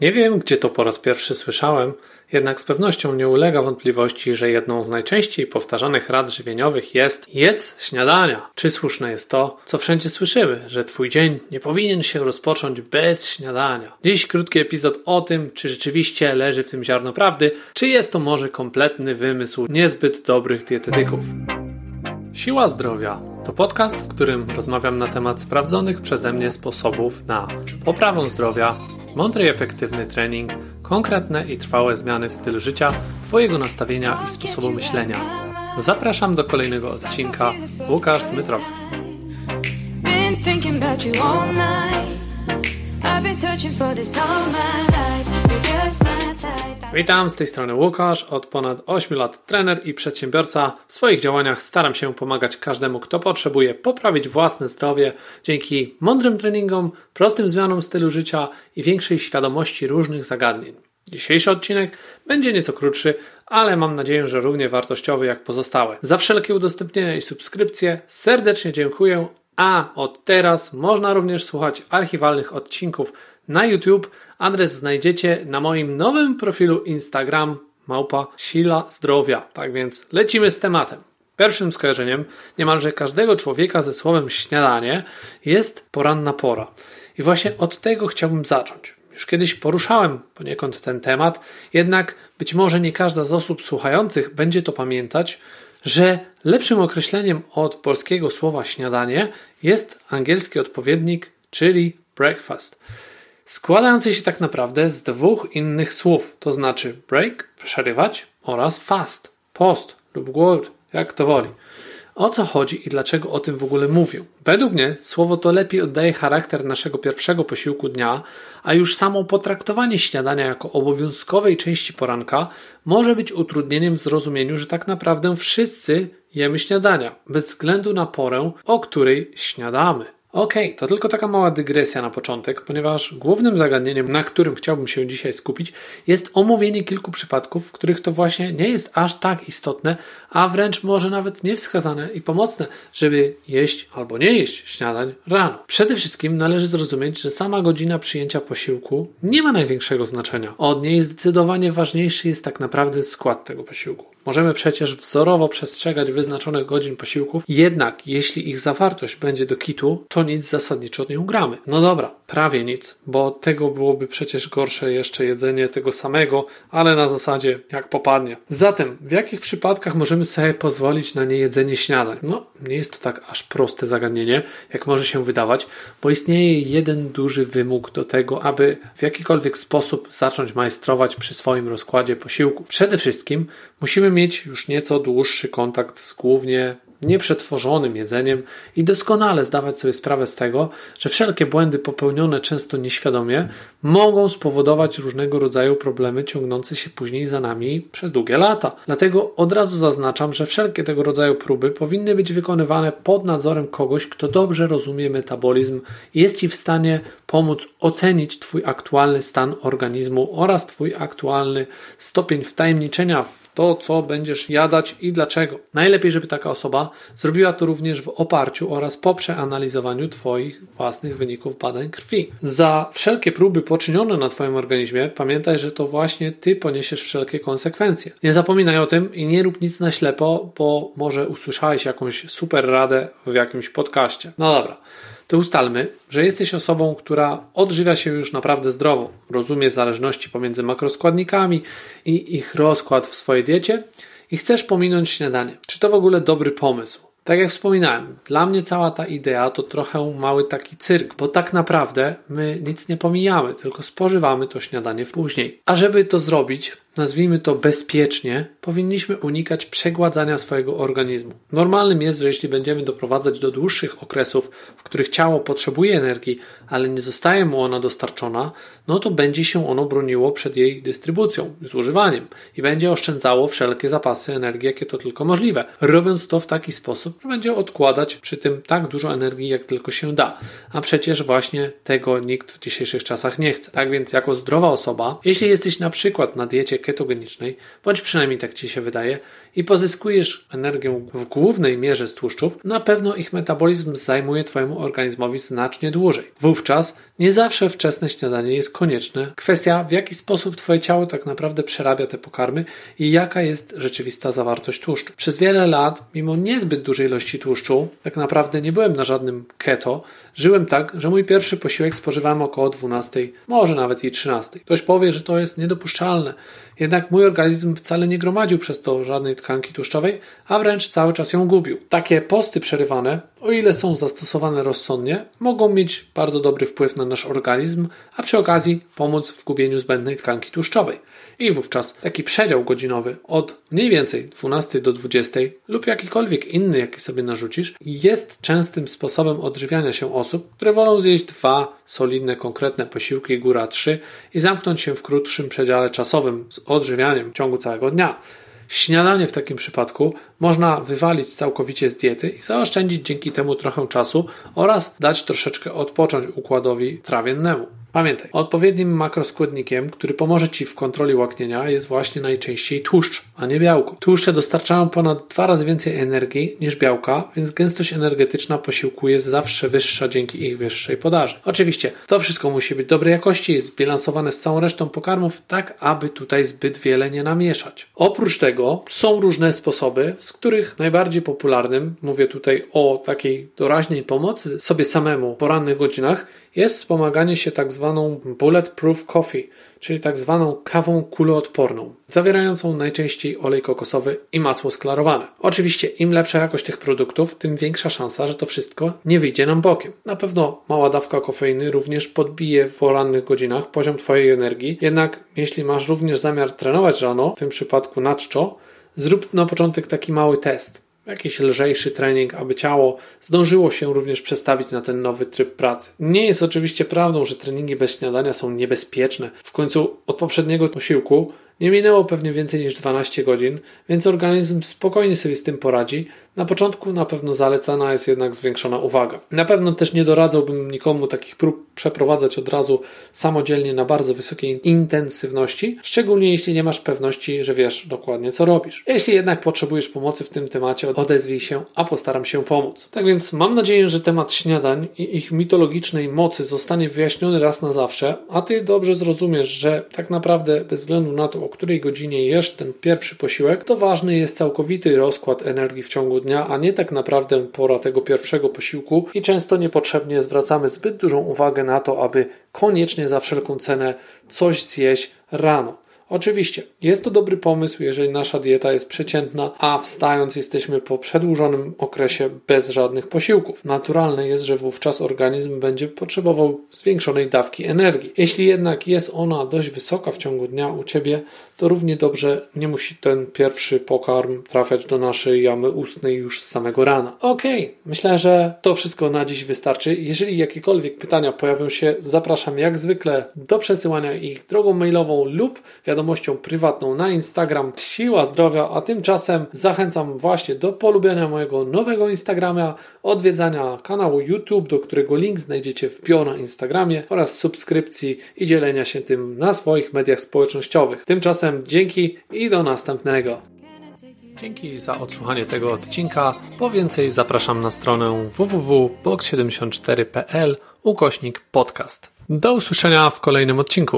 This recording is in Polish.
Nie wiem, gdzie to po raz pierwszy słyszałem, jednak z pewnością nie ulega wątpliwości, że jedną z najczęściej powtarzanych rad żywieniowych jest jedz śniadania. Czy słuszne jest to, co wszędzie słyszymy, że twój dzień nie powinien się rozpocząć bez śniadania? Dziś krótki epizod o tym, czy rzeczywiście leży w tym ziarno prawdy, czy jest to może kompletny wymysł niezbyt dobrych dietetyków. Siła Zdrowia to podcast, w którym rozmawiam na temat sprawdzonych przeze mnie sposobów na poprawę zdrowia, mądry i efektywny trening, konkretne i trwałe zmiany w stylu życia, Twojego nastawienia i sposobu myślenia. Zapraszam do kolejnego odcinka. Łukasz Dmytrowski. Been thinking about you all night. I've been searching for this all my life. Witam, z tej strony Łukasz, od ponad 8 lat trener i przedsiębiorca. W swoich działaniach staram się pomagać każdemu, kto potrzebuje poprawić własne zdrowie dzięki mądrym treningom, prostym zmianom stylu życia i większej świadomości różnych zagadnień. Dzisiejszy odcinek będzie nieco krótszy, ale mam nadzieję, że równie wartościowy jak pozostałe. Za wszelkie udostępnienia i subskrypcje serdecznie dziękuję, a od teraz można również słuchać archiwalnych odcinków na YouTube. Adres znajdziecie na moim nowym profilu Instagram małpa sila zdrowia. Tak więc lecimy z tematem. Pierwszym skojarzeniem niemalże każdego człowieka ze słowem śniadanie jest poranna pora. I właśnie od tego chciałbym zacząć. Już kiedyś poruszałem poniekąd ten temat, jednak być może nie każda z osób słuchających będzie to pamiętać, że lepszym określeniem od polskiego słowa śniadanie jest angielski odpowiednik, czyli breakfast, składający się tak naprawdę z dwóch innych słów, to znaczy break, przerywać oraz fast, post lub głód, jak to woli. O co chodzi i dlaczego o tym w ogóle mówię? Według mnie słowo to lepiej oddaje charakter naszego pierwszego posiłku dnia, a już samo potraktowanie śniadania jako obowiązkowej części poranka może być utrudnieniem w zrozumieniu, że tak naprawdę wszyscy jemy śniadania, bez względu na porę, o której śniadamy. Okej, okay, to tylko taka mała dygresja na początek, ponieważ głównym zagadnieniem, na którym chciałbym się dzisiaj skupić, jest omówienie kilku przypadków, w których to właśnie nie jest aż tak istotne, a wręcz może nawet niewskazane i pomocne, żeby jeść albo nie jeść śniadań rano. Przede wszystkim należy zrozumieć, że sama godzina przyjęcia posiłku nie ma największego znaczenia. Od niej zdecydowanie ważniejszy jest tak naprawdę skład tego posiłku. Możemy przecież wzorowo przestrzegać wyznaczonych godzin posiłków, jednak jeśli ich zawartość będzie do kitu, to nic zasadniczo nie ugramy. No dobra, prawie nic, bo tego byłoby przecież gorsze jeszcze jedzenie tego samego, ale na zasadzie jak popadnie. Zatem, w jakich przypadkach możemy sobie pozwolić na niejedzenie śniadań? No, nie jest to tak aż proste zagadnienie, jak może się wydawać, bo istnieje jeden duży wymóg do tego, aby w jakikolwiek sposób zacząć majstrować przy swoim rozkładzie posiłków. Przede wszystkim musimy mieć już nieco dłuższy kontakt z głównie nieprzetworzonym jedzeniem i doskonale zdawać sobie sprawę z tego, że wszelkie błędy popełnione często nieświadomie mogą spowodować różnego rodzaju problemy ciągnące się później za nami przez długie lata. Dlatego od razu zaznaczam, że wszelkie tego rodzaju próby powinny być wykonywane pod nadzorem kogoś, kto dobrze rozumie metabolizm i jest Ci w stanie pomóc ocenić Twój aktualny stan organizmu oraz Twój aktualny stopień wtajemniczenia w to, co będziesz jadać i dlaczego. Najlepiej, żeby taka osoba zrobiła to również w oparciu oraz po przeanalizowaniu Twoich własnych wyników badań krwi. Za wszelkie próby poczynione na Twoim organizmie, pamiętaj, że to właśnie Ty poniesiesz wszelkie konsekwencje. Nie zapominaj o tym i nie rób nic na ślepo, bo może usłyszałeś jakąś super radę w jakimś podcaście. No dobra to ustalmy, że jesteś osobą, która odżywia się już naprawdę zdrowo, rozumie zależności pomiędzy makroskładnikami i ich rozkład w swojej diecie i chcesz pominąć śniadanie. Czy to w ogóle dobry pomysł? Tak jak wspominałem, dla mnie cała ta idea to trochę mały taki cyrk, bo tak naprawdę my nic nie pomijamy, tylko spożywamy to śniadanie później. A żeby to zrobić, nazwijmy to bezpiecznie, powinniśmy unikać przegładzania swojego organizmu. Normalnym jest, że jeśli będziemy doprowadzać do dłuższych okresów, w których ciało potrzebuje energii, ale nie zostaje mu ona dostarczona, no to będzie się ono broniło przed jej dystrybucją, zużywaniem i będzie oszczędzało wszelkie zapasy energii, jakie to tylko możliwe, robiąc to w taki sposób, że będzie odkładać przy tym tak dużo energii, jak tylko się da. A przecież właśnie tego nikt w dzisiejszych czasach nie chce. Tak więc, jako zdrowa osoba, jeśli jesteś na przykład na diecie ketogenicznej, bądź przynajmniej tak ci się wydaje, i pozyskujesz energię w głównej mierze z tłuszczów, na pewno ich metabolizm zajmuje Twojemu organizmowi znacznie dłużej. Wówczas nie zawsze wczesne śniadanie jest konieczne. Kwestia, w jaki sposób Twoje ciało tak naprawdę przerabia te pokarmy i jaka jest rzeczywista zawartość tłuszczu. Przez wiele lat, mimo niezbyt dużej ilości tłuszczu, tak naprawdę nie byłem na żadnym keto, żyłem tak, że mój pierwszy posiłek spożywałem około 12, może nawet i 13. Ktoś powie, że to jest niedopuszczalne. Jednak mój organizm wcale nie gromadził przez to żadnej tkanki tłuszczowej, a wręcz cały czas ją gubił. Takie posty przerywane, o ile są zastosowane rozsądnie, mogą mieć bardzo dobry wpływ na nasz organizm, a przy okazji pomóc w gubieniu zbędnej tkanki tłuszczowej. I wówczas taki przedział godzinowy od mniej więcej 12 do 20 lub jakikolwiek inny, jaki sobie narzucisz, jest częstym sposobem odżywiania się osób, które wolą zjeść dwa solidne, konkretne posiłki, góra trzy i zamknąć się w krótszym przedziale czasowym z odżywianiem w ciągu całego dnia. Śniadanie w takim przypadku można wywalić całkowicie z diety i zaoszczędzić dzięki temu trochę czasu oraz dać troszeczkę odpocząć układowi trawiennemu. Pamiętaj, odpowiednim makroskładnikiem, który pomoże Ci w kontroli łaknienia jest właśnie najczęściej tłuszcz, a nie białko. Tłuszcze dostarczają ponad dwa razy więcej energii niż białka, więc gęstość energetyczna posiłku jest zawsze wyższa dzięki ich wyższej podaży. Oczywiście, to wszystko musi być dobrej jakości, zbilansowane z całą resztą pokarmów, tak aby tutaj zbyt wiele nie namieszać. Oprócz tego są różne sposoby, z których najbardziej popularnym, mówię tutaj o takiej doraźnej pomocy sobie samemu w porannych godzinach, jest wspomaganie się tak zwaną bulletproof coffee, czyli tak zwaną kawą kuloodporną, zawierającą najczęściej olej kokosowy i masło sklarowane. Oczywiście im lepsza jakość tych produktów, tym większa szansa, że to wszystko nie wyjdzie nam bokiem. Na pewno mała dawka kofeiny również podbije w porannych godzinach poziom Twojej energii, jednak jeśli masz również zamiar trenować rano, w tym przypadku na czczo, zrób na początek taki mały test jakiś lżejszy trening, aby ciało zdążyło się również przestawić na ten nowy tryb pracy. Nie jest oczywiście prawdą, że treningi bez śniadania są niebezpieczne. W końcu od poprzedniego posiłku nie minęło pewnie więcej niż 12 godzin, więc organizm spokojnie sobie z tym poradzi. Na początku na pewno zalecana jest jednak zwiększona uwaga. Na pewno też nie doradzałbym nikomu takich prób przeprowadzać od razu samodzielnie na bardzo wysokiej intensywności, szczególnie jeśli nie masz pewności, że wiesz dokładnie co robisz. Jeśli jednak potrzebujesz pomocy w tym temacie, odezwij się, a postaram się pomóc. Tak więc mam nadzieję, że temat śniadań i ich mitologicznej mocy zostanie wyjaśniony raz na zawsze, a ty dobrze zrozumiesz, że tak naprawdę bez względu na to, o której godzinie jesz ten pierwszy posiłek, to ważny jest całkowity rozkład energii w ciągu dnia, a nie tak naprawdę pora tego pierwszego posiłku i często niepotrzebnie zwracamy zbyt dużą uwagę na to, aby koniecznie za wszelką cenę coś zjeść rano. Oczywiście, jest to dobry pomysł, jeżeli nasza dieta jest przeciętna, a wstając jesteśmy po przedłużonym okresie bez żadnych posiłków. Naturalne jest, że wówczas organizm będzie potrzebował zwiększonej dawki energii. Jeśli jednak jest ona dość wysoka w ciągu dnia u Ciebie, to równie dobrze nie musi ten pierwszy pokarm trafiać do naszej jamy ustnej już z samego rana. Okej, okay, myślę, że to wszystko na dziś wystarczy. Jeżeli jakiekolwiek pytania pojawią się, zapraszam jak zwykle do przesyłania ich drogą mailową lub wiadomością prywatną na Instagram Siła Zdrowia, a tymczasem zachęcam właśnie do polubiania mojego nowego Instagrama, odwiedzania kanału YouTube, do którego link znajdziecie w bio na Instagramie oraz subskrypcji i dzielenia się tym na swoich mediach społecznościowych. Tymczasem dzięki i do następnego. Dzięki za odsłuchanie tego odcinka. Po więcej zapraszam na stronę www.box74.pl ukośnik podcast. Do usłyszenia w kolejnym odcinku.